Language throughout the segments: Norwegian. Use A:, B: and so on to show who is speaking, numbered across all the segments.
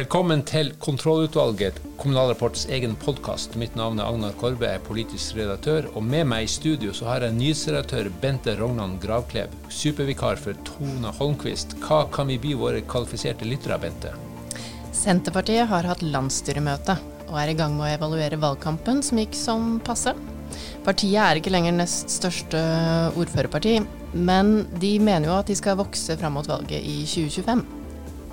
A: Velkommen til Kontrollutvalget, Kommunalrapports egen podkast. Mitt navn er Agnar Korbe, jeg er politisk redaktør. Og med meg i studio så har jeg nyhetsredaktør Bente Rognan Gravkleb, supervikar for Tone Holmquist. Hva kan vi by våre kvalifiserte lyttere, Bente?
B: Senterpartiet har hatt landsstyremøte og er i gang med å evaluere valgkampen som gikk som passe. Partiet er ikke lenger nest største ordførerparti, men de mener jo at de skal vokse fram mot valget i 2025.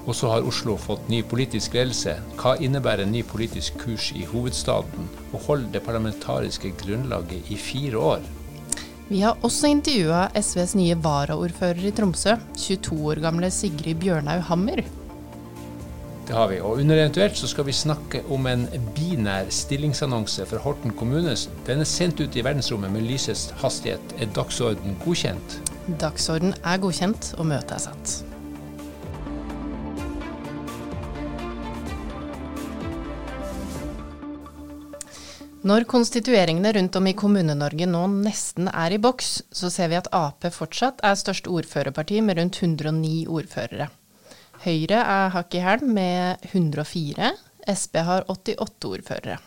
A: Og så har Oslo fått ny politisk ledelse. Hva innebærer en ny politisk kurs i hovedstaden? Og holder det parlamentariske grunnlaget i fire år?
B: Vi har også intervjua SVs nye varaordfører i Tromsø, 22 år gamle Sigrid Bjørnhaug Hammer.
A: Det har vi. Og under eventuelt så skal vi snakke om en binær stillingsannonse for Horten kommune. Den er sendt ut i verdensrommet med lysets hastighet. Er dagsorden godkjent?
B: Dagsorden er godkjent, og møtet er satt. Når konstitueringene rundt om i Kommune-Norge nå nesten er i boks, så ser vi at Ap fortsatt er størst ordførerparti med rundt 109 ordførere. Høyre er hakk i hæl med 104. Sp har 88 ordførere.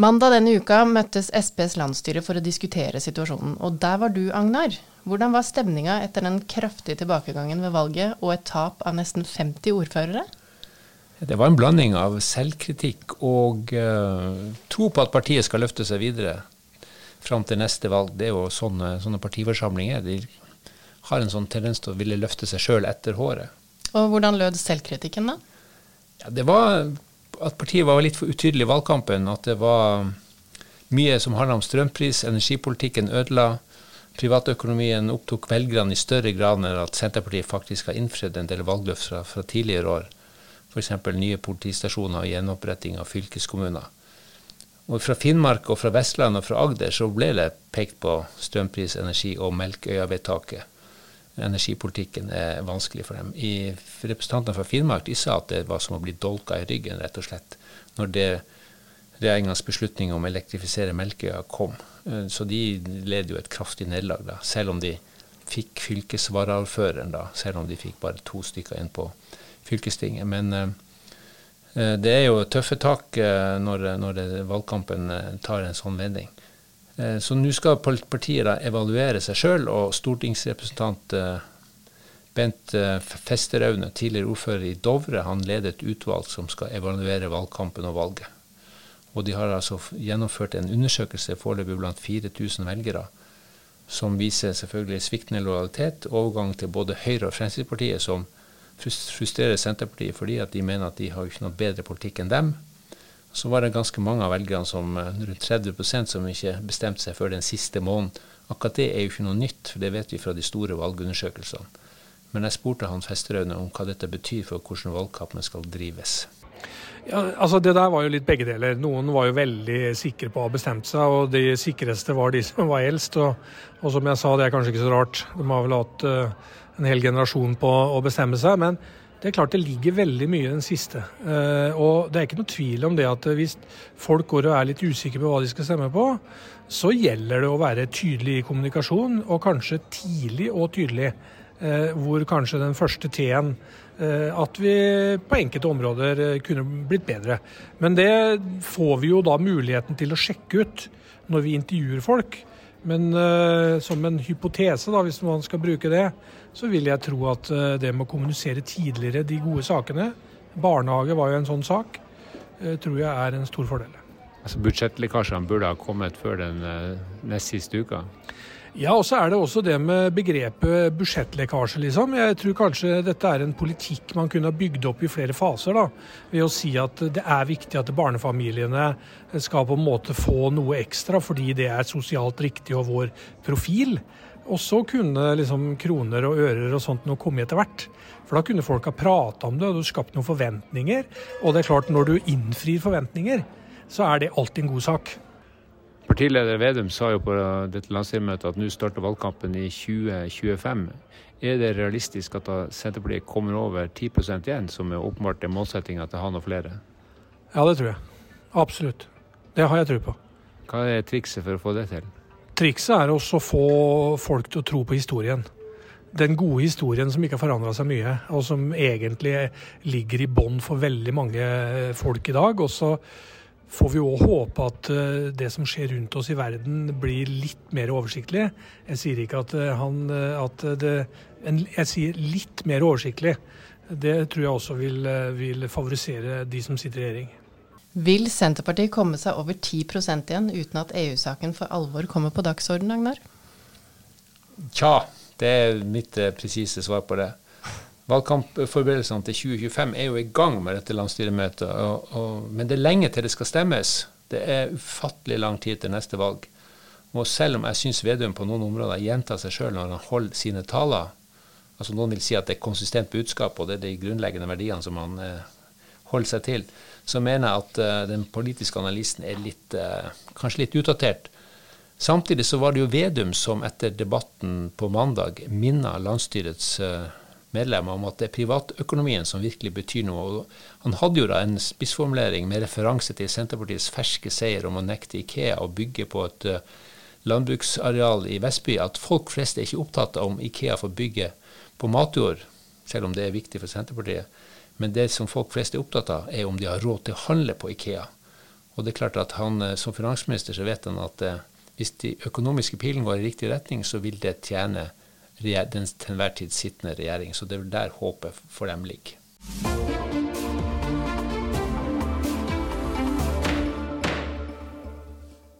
B: Mandag denne uka møttes Sps landsstyre for å diskutere situasjonen, og der var du, Agnar. Hvordan var stemninga etter den kraftige tilbakegangen ved valget og et tap av nesten 50 ordførere?
A: Det var en blanding av selvkritikk og uh, tro på at partiet skal løfte seg videre fram til neste valg. Det er jo sånne, sånne partiforsamlinger. De har en sånn tendens til å ville løfte seg sjøl etter håret.
B: Og hvordan lød selvkritikken, da?
A: Ja, det var at partiet var litt for utydelig i valgkampen. At det var mye som handla om strømpris, energipolitikken ødela. Privatøkonomien opptok velgerne i større grad enn at Senterpartiet faktisk har innfridd en del valgløft fra, fra tidligere år. F.eks. nye politistasjoner og gjenoppretting av fylkeskommuner. Og Fra Finnmark og fra Vestland og fra Agder så ble det pekt på strømpris, energi og Melkøya-vedtaket energipolitikken er vanskelig for dem. I, representantene fra Finnmark de sa at det var som å bli dolka i ryggen, rett og slett, når det regjeringas beslutning om å elektrifisere Melkøya kom. Eh, så de led jo et kraftig nederlag, selv om de fikk fylkesvaraordføreren, selv om de fikk bare to stykker inn på fylkestinget. Men uh, det er jo tøffe tak uh, når, når valgkampen tar en sånn vending. Eh, så nå skal partiet da evaluere seg sjøl, og stortingsrepresentant eh, Bent eh, Festeraune, tidligere ordfører i Dovre, han leder et utvalg som skal evaluere valgkampen og valget. Og de har altså gjennomført en undersøkelse foreløpig blant 4000 velgere, som viser selvfølgelig sviktende lojalitet, overgang til både Høyre og Fremskrittspartiet, som frustrerer Senterpartiet fordi at de mener at de har ikke noe bedre politikk enn dem så var det ganske mange av velgerne, som, eh, rundt 30 som ikke bestemte seg før den siste måneden. Akkurat det er jo ikke noe nytt, for det vet vi fra de store valgundersøkelsene. Men jeg spurte han Festeraune om hva dette betyr for hvordan valgkampen skal drives.
C: Ja, altså Det der var jo litt begge deler. Noen var jo veldig sikre på å ha bestemt seg, og de sikreste var de som var eldst. Og, og som jeg sa, det er kanskje ikke så rart. De har vel hatt uh, en hel generasjon på å bestemme seg. men det er klart det ligger veldig mye i den siste. Uh, og det er ikke noe tvil om det at hvis folk går og er litt usikre på hva de skal stemme på, så gjelder det å være tydelig i kommunikasjon, og kanskje tidlig og tydelig. Uh, hvor kanskje den første T-en at vi på enkelte områder kunne blitt bedre. Men det får vi jo da muligheten til å sjekke ut når vi intervjuer folk. Men uh, som en hypotese, da, hvis man skal bruke det, så vil jeg tro at det med å kommunisere tidligere de gode sakene, barnehage var jo en sånn sak, tror jeg er en stor fordel.
A: Altså Budsjettlekkasjene burde ha kommet før den nest siste uka?
C: Ja, og så er det også det med begrepet budsjettlekkasje, liksom. Jeg tror kanskje dette er en politikk man kunne ha bygd opp i flere faser, da. Ved å si at det er viktig at barnefamiliene skal på en måte få noe ekstra fordi det er sosialt riktig og vår profil. Og så kunne liksom kroner og ører og sånt noe komme etter hvert. For da kunne folk ha prata om det, og du skapt noen forventninger. Og det er klart, når du innfrir forventninger, så er det alltid en god sak.
A: Partileder Vedum sa jo på dette landsstyremøtet at nå starter valgkampen i 2025. Er det realistisk at Senterpartiet kommer over 10% igjen, som er åpenbart er målsettinga til han og flere?
C: Ja, det tror jeg. Absolutt. Det har jeg tro på.
A: Hva er trikset for å få det til?
C: Trikset er også å få folk til å tro på historien. den gode historien som ikke har forandra seg mye, og som egentlig ligger i bånn for veldig mange folk i dag. Og så får vi òg håpe at eh, det som skjer rundt oss i verden blir litt mer oversiktlig. Jeg sier ikke at, eh, han, eh, at det Jeg sier litt mer oversiktlig. Det tror jeg også vil, vil favorisere de som sitter i regjering.
B: Vil Senterpartiet komme seg over 10% igjen uten at EU-saken for alvor kommer på dagsordenen, Agnar?
A: Tja, det er mitt presise svar på det. Valgkampforberedelsene til 2025 er jo i gang med dette landsstyremøtet. Men det er lenge til det skal stemmes. Det er ufattelig lang tid til neste valg. Og selv om jeg syns Vedum på noen områder gjentar seg sjøl når han holder sine taler, altså noen vil si at det er konsistent budskap, og det er de grunnleggende verdiene som han eh, holder seg til, så mener jeg at uh, den politiske analysen er litt, uh, kanskje litt utdatert. Samtidig så var det jo Vedum som etter debatten på mandag minna landsstyrets eh, medlemmer om at det er privatøkonomien som virkelig betyr noe. Og han hadde jo da en spissformulering med referanse til Senterpartiets ferske seier om å nekte Ikea å bygge på et eh, landbruksareal i Vestby, at folk flest er ikke opptatt av om Ikea får bygge på matjord, selv om det er viktig for Senterpartiet. Men det som folk flest er opptatt av, er om de har råd til å handle på Ikea. Og det er klart at han eh, som finansminister så vet han at hvis de økonomiske pilene går i riktig retning, så vil det tjene den til enhver tid sittende regjering. Så det er der håpet for dem ligger.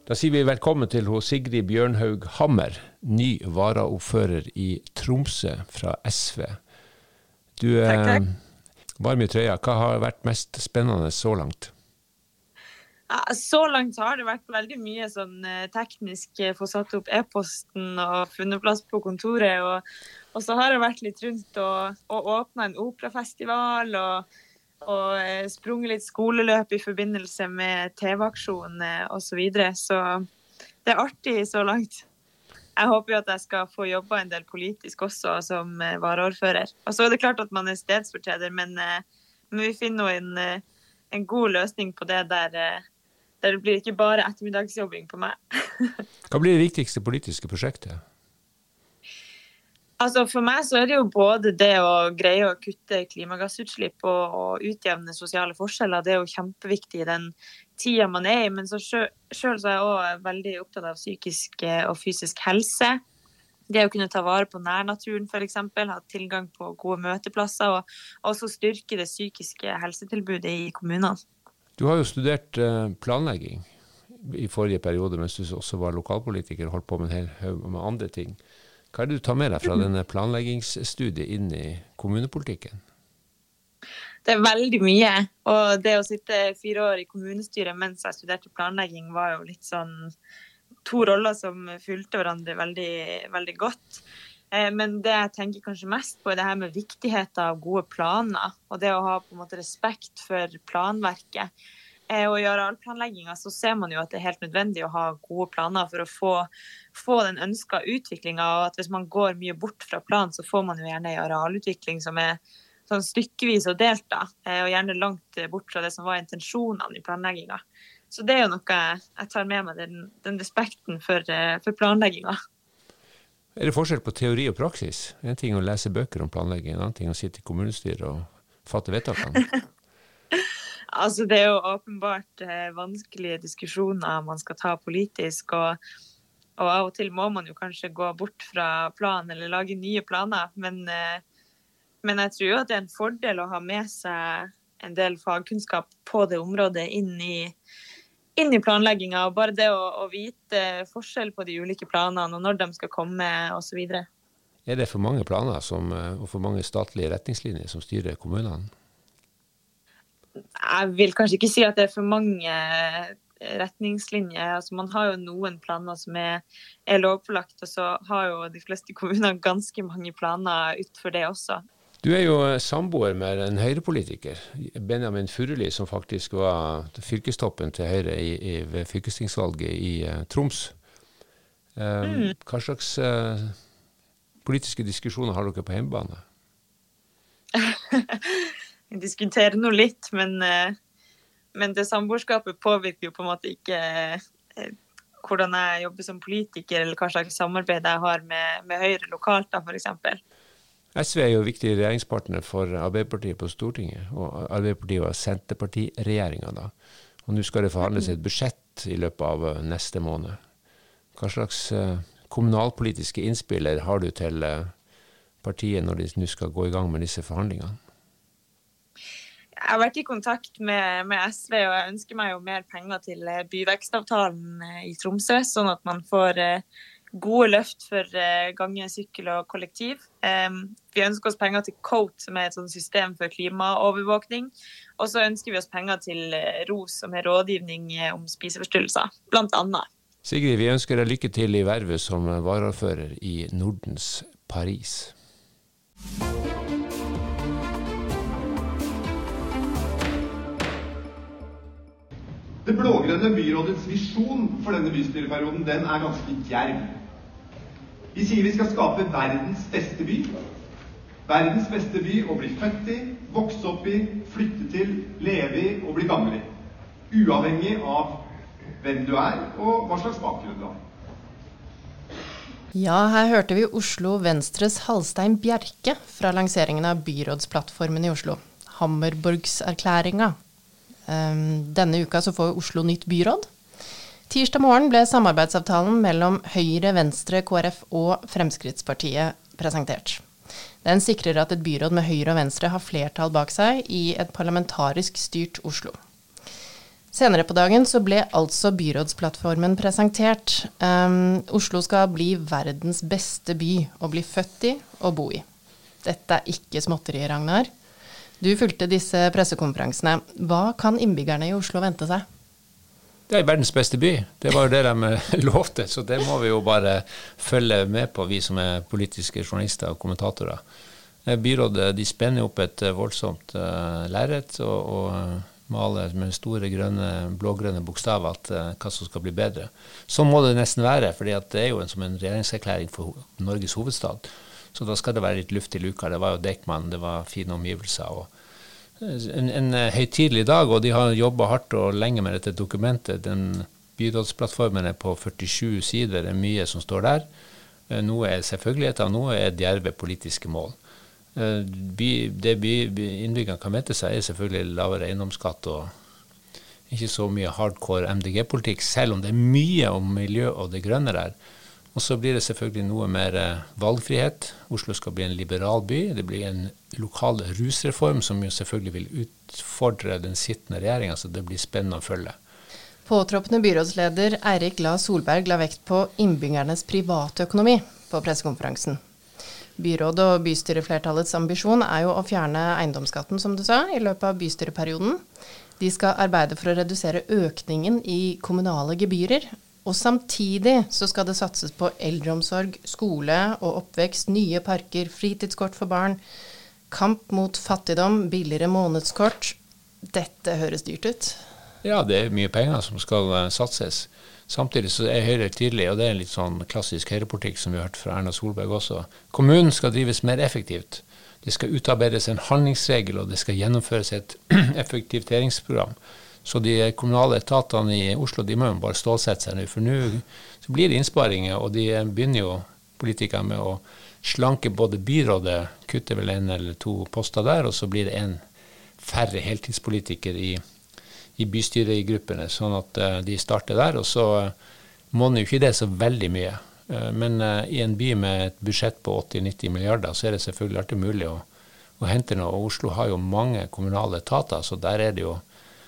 A: Da sier vi velkommen til Sigrid Bjørnhaug Hammer, ny varaordfører i Tromsø fra SV. Du er eh, varm i trøya. Hva har vært mest spennende så langt?
D: Så langt har det vært veldig mye sånn eh, teknisk eh, få satt opp e-posten og funnet plass på kontoret. Og, og, så har jeg vært litt rundt og, og åpna en operafestival og, og eh, sprunget litt skoleløp i forbindelse med TV-aksjonen osv. Så, videre. så det er artig så langt. Jeg håper jo at jeg skal få jobba en del politisk også som varaordfører. Og så er det klart at man er stedsfortreder, men, men vi finner nå en, en god løsning på det der det blir ikke bare ettermiddagsjobbing på meg.
A: Hva blir det viktigste politiske prosjektet?
D: Altså For meg så er det jo både det å greie å kutte klimagassutslipp og, og utjevne sosiale forskjeller. Det er jo kjempeviktig i den tida man er i. Men så sjøl så er jeg òg veldig opptatt av psykisk eh, og fysisk helse. Det å kunne ta vare på nærnaturen f.eks., ha tilgang på gode møteplasser. Og også styrke det psykiske helsetilbudet i kommunene.
A: Du har jo studert eh, planlegging i forrige periode, mens du også var lokalpolitiker og holdt på med en hel haug med andre ting. Hva er det du tar med deg fra denne planleggingsstudiet inn i kommunepolitikken?
D: Det er veldig mye. Og det å sitte fire år i kommunestyret mens jeg studerte planlegging, var jo litt sånn to roller som fulgte hverandre veldig, veldig godt. Eh, men det jeg tenker kanskje mest på, er det her med viktigheten av gode planer. Og det å ha på en måte respekt for planverket. Eh, og i arealplanlegginga så ser man jo at det er helt nødvendig å ha gode planer for å få, få den ønska utviklinga. Og at hvis man går mye bort fra planen, så får man jo gjerne en arealutvikling som er sånn stykkevis og delt, da. Eh, og gjerne langt bort fra det som var intensjonene i planlegginga. Så det er jo noe jeg tar med meg, den, den respekten for, for planlegginga.
A: Er det forskjell på teori og praksis? En ting å lese bøker om planlegging, en annen ting å sitte i kommunestyret og fatte vedtakene?
D: altså, det er jo åpenbart eh, vanskelige diskusjoner man skal ta politisk. Og, og, av og til må man jo kanskje gå bort fra planen eller lage nye planer. Men, eh, men jeg tror jo at det er en fordel å ha med seg en del fagkunnskap på det området inn i inn i planlegginga. og Bare det å, å, vite forskjell på de ulike planene og når de skal komme osv.
A: Er det for mange planer som, eh, og for mange statlige retningslinjer som styrer kommunene?
D: Jeg vil kanskje ikke si at det er for mange retningslinjer. Altså, man har jo noen planer som er, er lovpålagt, og så har jo de fleste kommuner ganske mange planer utenfor det også.
A: Du er jo samboer med en Høyre-politiker, Benjamin Furuli, som faktisk var fylkestoppen til Høyre i, i, ved fylkestingsvalget i uh, Troms. Um, mm. Hva slags uh, politiske diskusjoner har dere på hjemmebane?
D: Vi diskuterer nå litt, men, uh, men det samboerskapet påvirker jo på en måte ikke hvordan jeg jobber som politiker, eller hva slags samarbeid jeg har med, med Høyre lokalt, da, f.eks.
A: SV er jo viktig regjeringspartner for Arbeiderpartiet på Stortinget, og Arbeiderpartiet var Senterpartiregjeringa da. Og nå skal det forhandles et budsjett i løpet av eh, neste måned. Hva slags uh, kommunalpolitiske innspiller har du til uh, partiet når de nå skal gå i gang med disse forhandlingene?
D: Jeg har vært i kontakt med, med, SV, og jeg ønsker meg jo mer penger til byvekstavtalen i Tromsø, sånn at man får uh, gode løft for eh, gange, sykkel og kollektiv. Vi ønsker oss penger til COAT, som er et system for klimaovervåkning. Og så ønsker vi oss penger til eh, ROS, som er rådgivning eh, om spiseforstyrrelser, bl.a.
A: Sigrid, vi ønsker deg lykke til i vervet som varaordfører i Nordens Paris.
E: Det blå-grønne byrådets visjon for denne bystyreperioden den er ganske djerv. Vi sier vi skal skape verdens beste by. Verdens beste by å bli født i, vokse opp i, flytte til, leve i og bli gammel i. Uavhengig av hvem du er, og hva slags bakgrunn du har.
B: Ja, her hørte vi Oslo Venstres Halstein Bjerke fra lanseringen av byrådsplattformen i Oslo. Hammerborgserklæringa. Ehm, denne uka så får Oslo nytt byråd. Tirsdag morgen ble samarbeidsavtalen mellom Høyre, Venstre, KrF og Fremskrittspartiet presentert. Den sikrer at et byråd med Høyre og Venstre har flertall bak seg i et parlamentarisk styrt Oslo. Senere på dagen så ble altså byrådsplattformen presentert. Um, Oslo skal bli verdens beste by å bli født i og bo i. Dette er ikke småtteri, Ragnar. Du fulgte disse pressekonferansene. Hva kan innbyggerne i Oslo vente seg?
A: Det er verdens beste by. Det var jo det de lovte, så det må vi jo bare følge med på, vi som er politiske journalister og kommentatorer. Eh, byrådet de spenner opp et eh, voldsomt uh, lerret og, og maler med store grønne, blågrønne bokstaver at, uh, hva som skal bli bedre. Sånn må det nesten være, for det er jo en, som en regjeringserklæring for Norges hovedstad. Så da skal det være litt luft i luka. Det var jo Deichman, det var fine omgivelser. og en, en eh, høytidelig dag, og de har jobba hardt og lenge med dette dokumentet. Den Byrådsplattformen er på 47 sider, det er mye som står der. Eh, noe er selvfølgeligheter, noe er djerve politiske mål. Eh, by, det by, innbyggerne kan vente seg, er selvfølgelig lavere eiendomsskatt og ikke så mye hardcore MDG-politikk, selv om det er mye om miljø og det grønne der. Og så blir det selvfølgelig noe mer eh, valgfrihet. Oslo skal bli en liberal by. Det blir en lokal rusreform som jo selvfølgelig vil utfordre den sittende regjeringa, så det blir spennende å følge.
B: Påtroppende byrådsleder Eirik La Solberg la vekt på innbyggernes private økonomi på pressekonferansen. Byrådet og bystyreflertallets ambisjon er jo å fjerne eiendomsskatten, som du sa, i løpet av bystyreperioden. De skal arbeide for å redusere økningen i kommunale gebyrer, og samtidig så skal det satses på eldreomsorg, skole og oppvekst, nye parker, fritidskort for barn, kamp mot fattigdom, billigere månedskort. Dette høres dyrt ut?
A: Ja, det er mye penger som skal uh, satses. Samtidig så er Høyre tydelig, og det er en litt sånn klassisk høyrepolitikk som vi har hørt fra Erna Solberg også. Kommunen skal drives mer effektivt. Det skal utarbeides en handlingsregel, og det skal gjennomføres et effektiviseringsprogram. Så de kommunale etatene i Oslo de må jo bare stålsette seg nå. For nå blir det innsparinger, og de begynner jo politikerne med å slanke både byrådet, kutter vel en eller to poster der, og så blir det en færre heltidspolitiker i, i bystyregruppene. Sånn at uh, de starter der. Og så uh, monner jo ikke det så veldig mye. Uh, men i en by med et budsjett på 80-90 milliarder, så er det selvfølgelig alltid mulig å, å hente noe. Og Oslo har jo mange kommunale etater, så der er det jo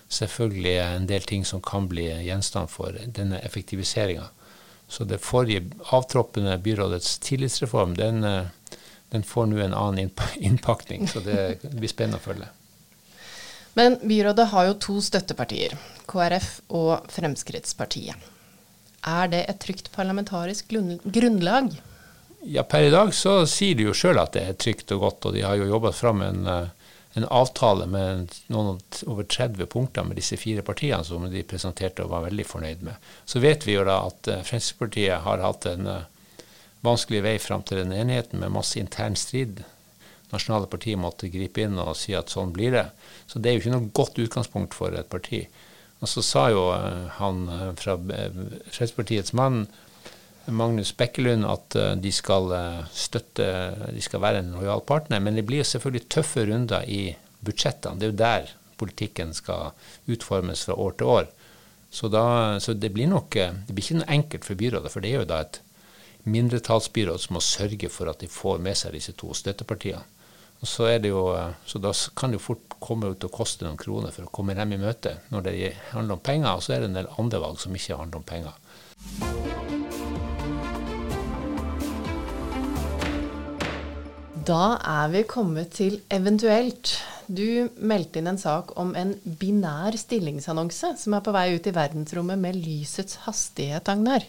A: selvfølgelig en del ting som kan bli gjenstand for denne effektiviseringa. Så det forrige avtroppende byrådets tillitsreform, den, eh, den får nå en annen innpakning. Så det blir spennende å følge.
B: Men byrådet har jo to støttepartier, KrF og Fremskrittspartiet. Er det et trygt parlamentarisk grunnlag?
A: Ja, per i dag så sier de jo sjøl at det er trygt og godt, og de har jo jobba fram en uh, en avtale med noen over 30 punkter med disse fire partiene som de presenterte og var veldig fornøyd med. Så vet vi jo da at eh, Fremskrittspartiet har hatt en uh, vanskelig vei fram til den enigheten med masse intern strid. Nasjonale partier måtte gripe inn og si at sånn blir det. Så det er jo ikke noe godt utgangspunkt for et parti. Og så sa jo uh, han fra Fremskrittspartiets mann Magnus Bekkelund at de skal støtte, de skal være en lojal partner. Men det blir selvfølgelig tøffe runder i budsjettene. Det er jo der politikken skal utformes fra år til år. Så, da, så det blir nok det blir ikke noe enkelt for byrådet, for det er jo da et mindretallsbyråd som må sørge for at de får med seg disse to støttepartiene. Og så, er det jo, så da kan det jo fort komme ut og koste noen kroner for å komme dem i møte når det handler om penger, og så er det en del andre valg som ikke handler om penger.
B: Da er vi kommet til eventuelt. Du meldte inn en sak om en binær stillingsannonse som er på vei ut i verdensrommet med lysets hastighet, Agnar.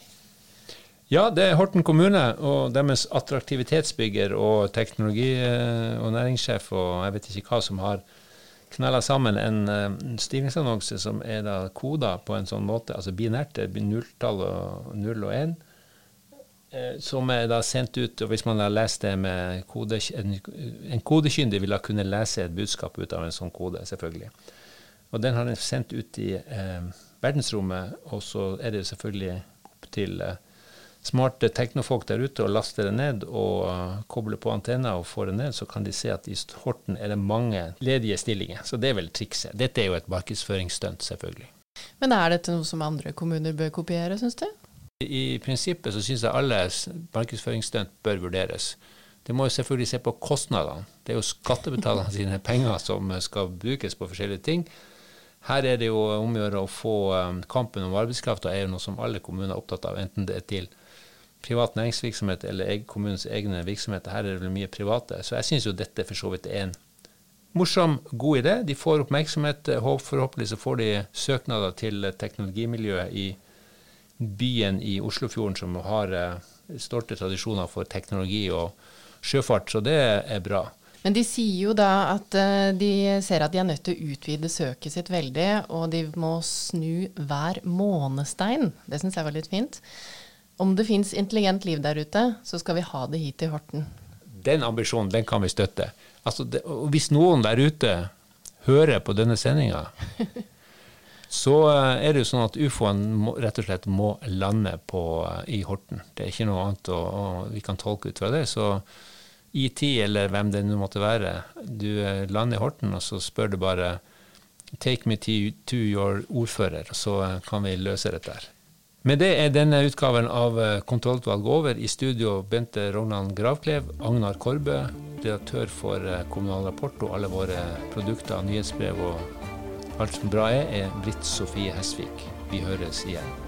A: Ja, det er Horten kommune og deres attraktivitetsbygger og teknologi- og næringssjef og jeg vet ikke hva som har knella sammen en, en stillingsannonse som er da koda på en sånn måte, altså binært, nulltall og null og én, eh, som er da sendt ut, og hvis man har lest det med kode, en, en kodekyndig vil da kunne lese et budskap ut av en sånn kode, selvfølgelig. Og den har den sendt ut i eh, verdensrommet, og så er det selvfølgelig opp til eh, smarte teknofolk der ute og laster det ned og uh, kobler på antenner og får det ned, så kan de se at i Horten er det mange ledige stillinger. Så det er vel trikset. Dette er jo et markedsføringsstunt, selvfølgelig.
B: Men er dette noe som andre kommuner bør kopiere, syns du?
A: I prinsippet så syns jeg alle markedsføringsstunt bør vurderes. Det må jo selvfølgelig se på kostnadene. Det er jo skattebetalerne sine penger som skal brukes på forskjellige ting. Her er det jo om å gjøre å få um, kampen om arbeidskrafta er jo noe som alle kommuner er opptatt av, enten det er til privat næringsvirksomhet eller kommunens egne virksomheter. Her er det vel mye private. Så jeg syns jo dette for så vidt er en morsom, god idé. De får oppmerksomhet. Forhåpentlig så får de søknader til teknologimiljøet i byen i Oslofjorden, som har eh, stolte tradisjoner for teknologi og sjøfart. Så det er bra.
B: Men de sier jo da at eh, de ser at de er nødt til å utvide søket sitt veldig, og de må snu hver månestein. Det syns jeg var litt fint. Om det fins intelligent liv der ute, så skal vi ha det hit til Horten.
A: Den ambisjonen den kan vi støtte. Altså, det, hvis noen der ute hører på denne sendinga, så eh, er det jo sånn at ufoen rett og slett må lande på, eh, i Horten. Det er ikke noe annet å, å, vi kan tolke ut fra det. Så IT, eller hvem det nå måtte være, du eh, lander i Horten, og så spør du bare Take me to, your ordfører, så kan vi løse dette her. Med det er denne utgaven av eh, Kontrollutvalg over. I studio Bente Rognan Gravklev, Agnar Korbø, redaktør for Kommunal Rapport og alle våre produkter, nyhetsbrev og alt som bra er, er Britt Sofie Hesvik. Vi høres igjen.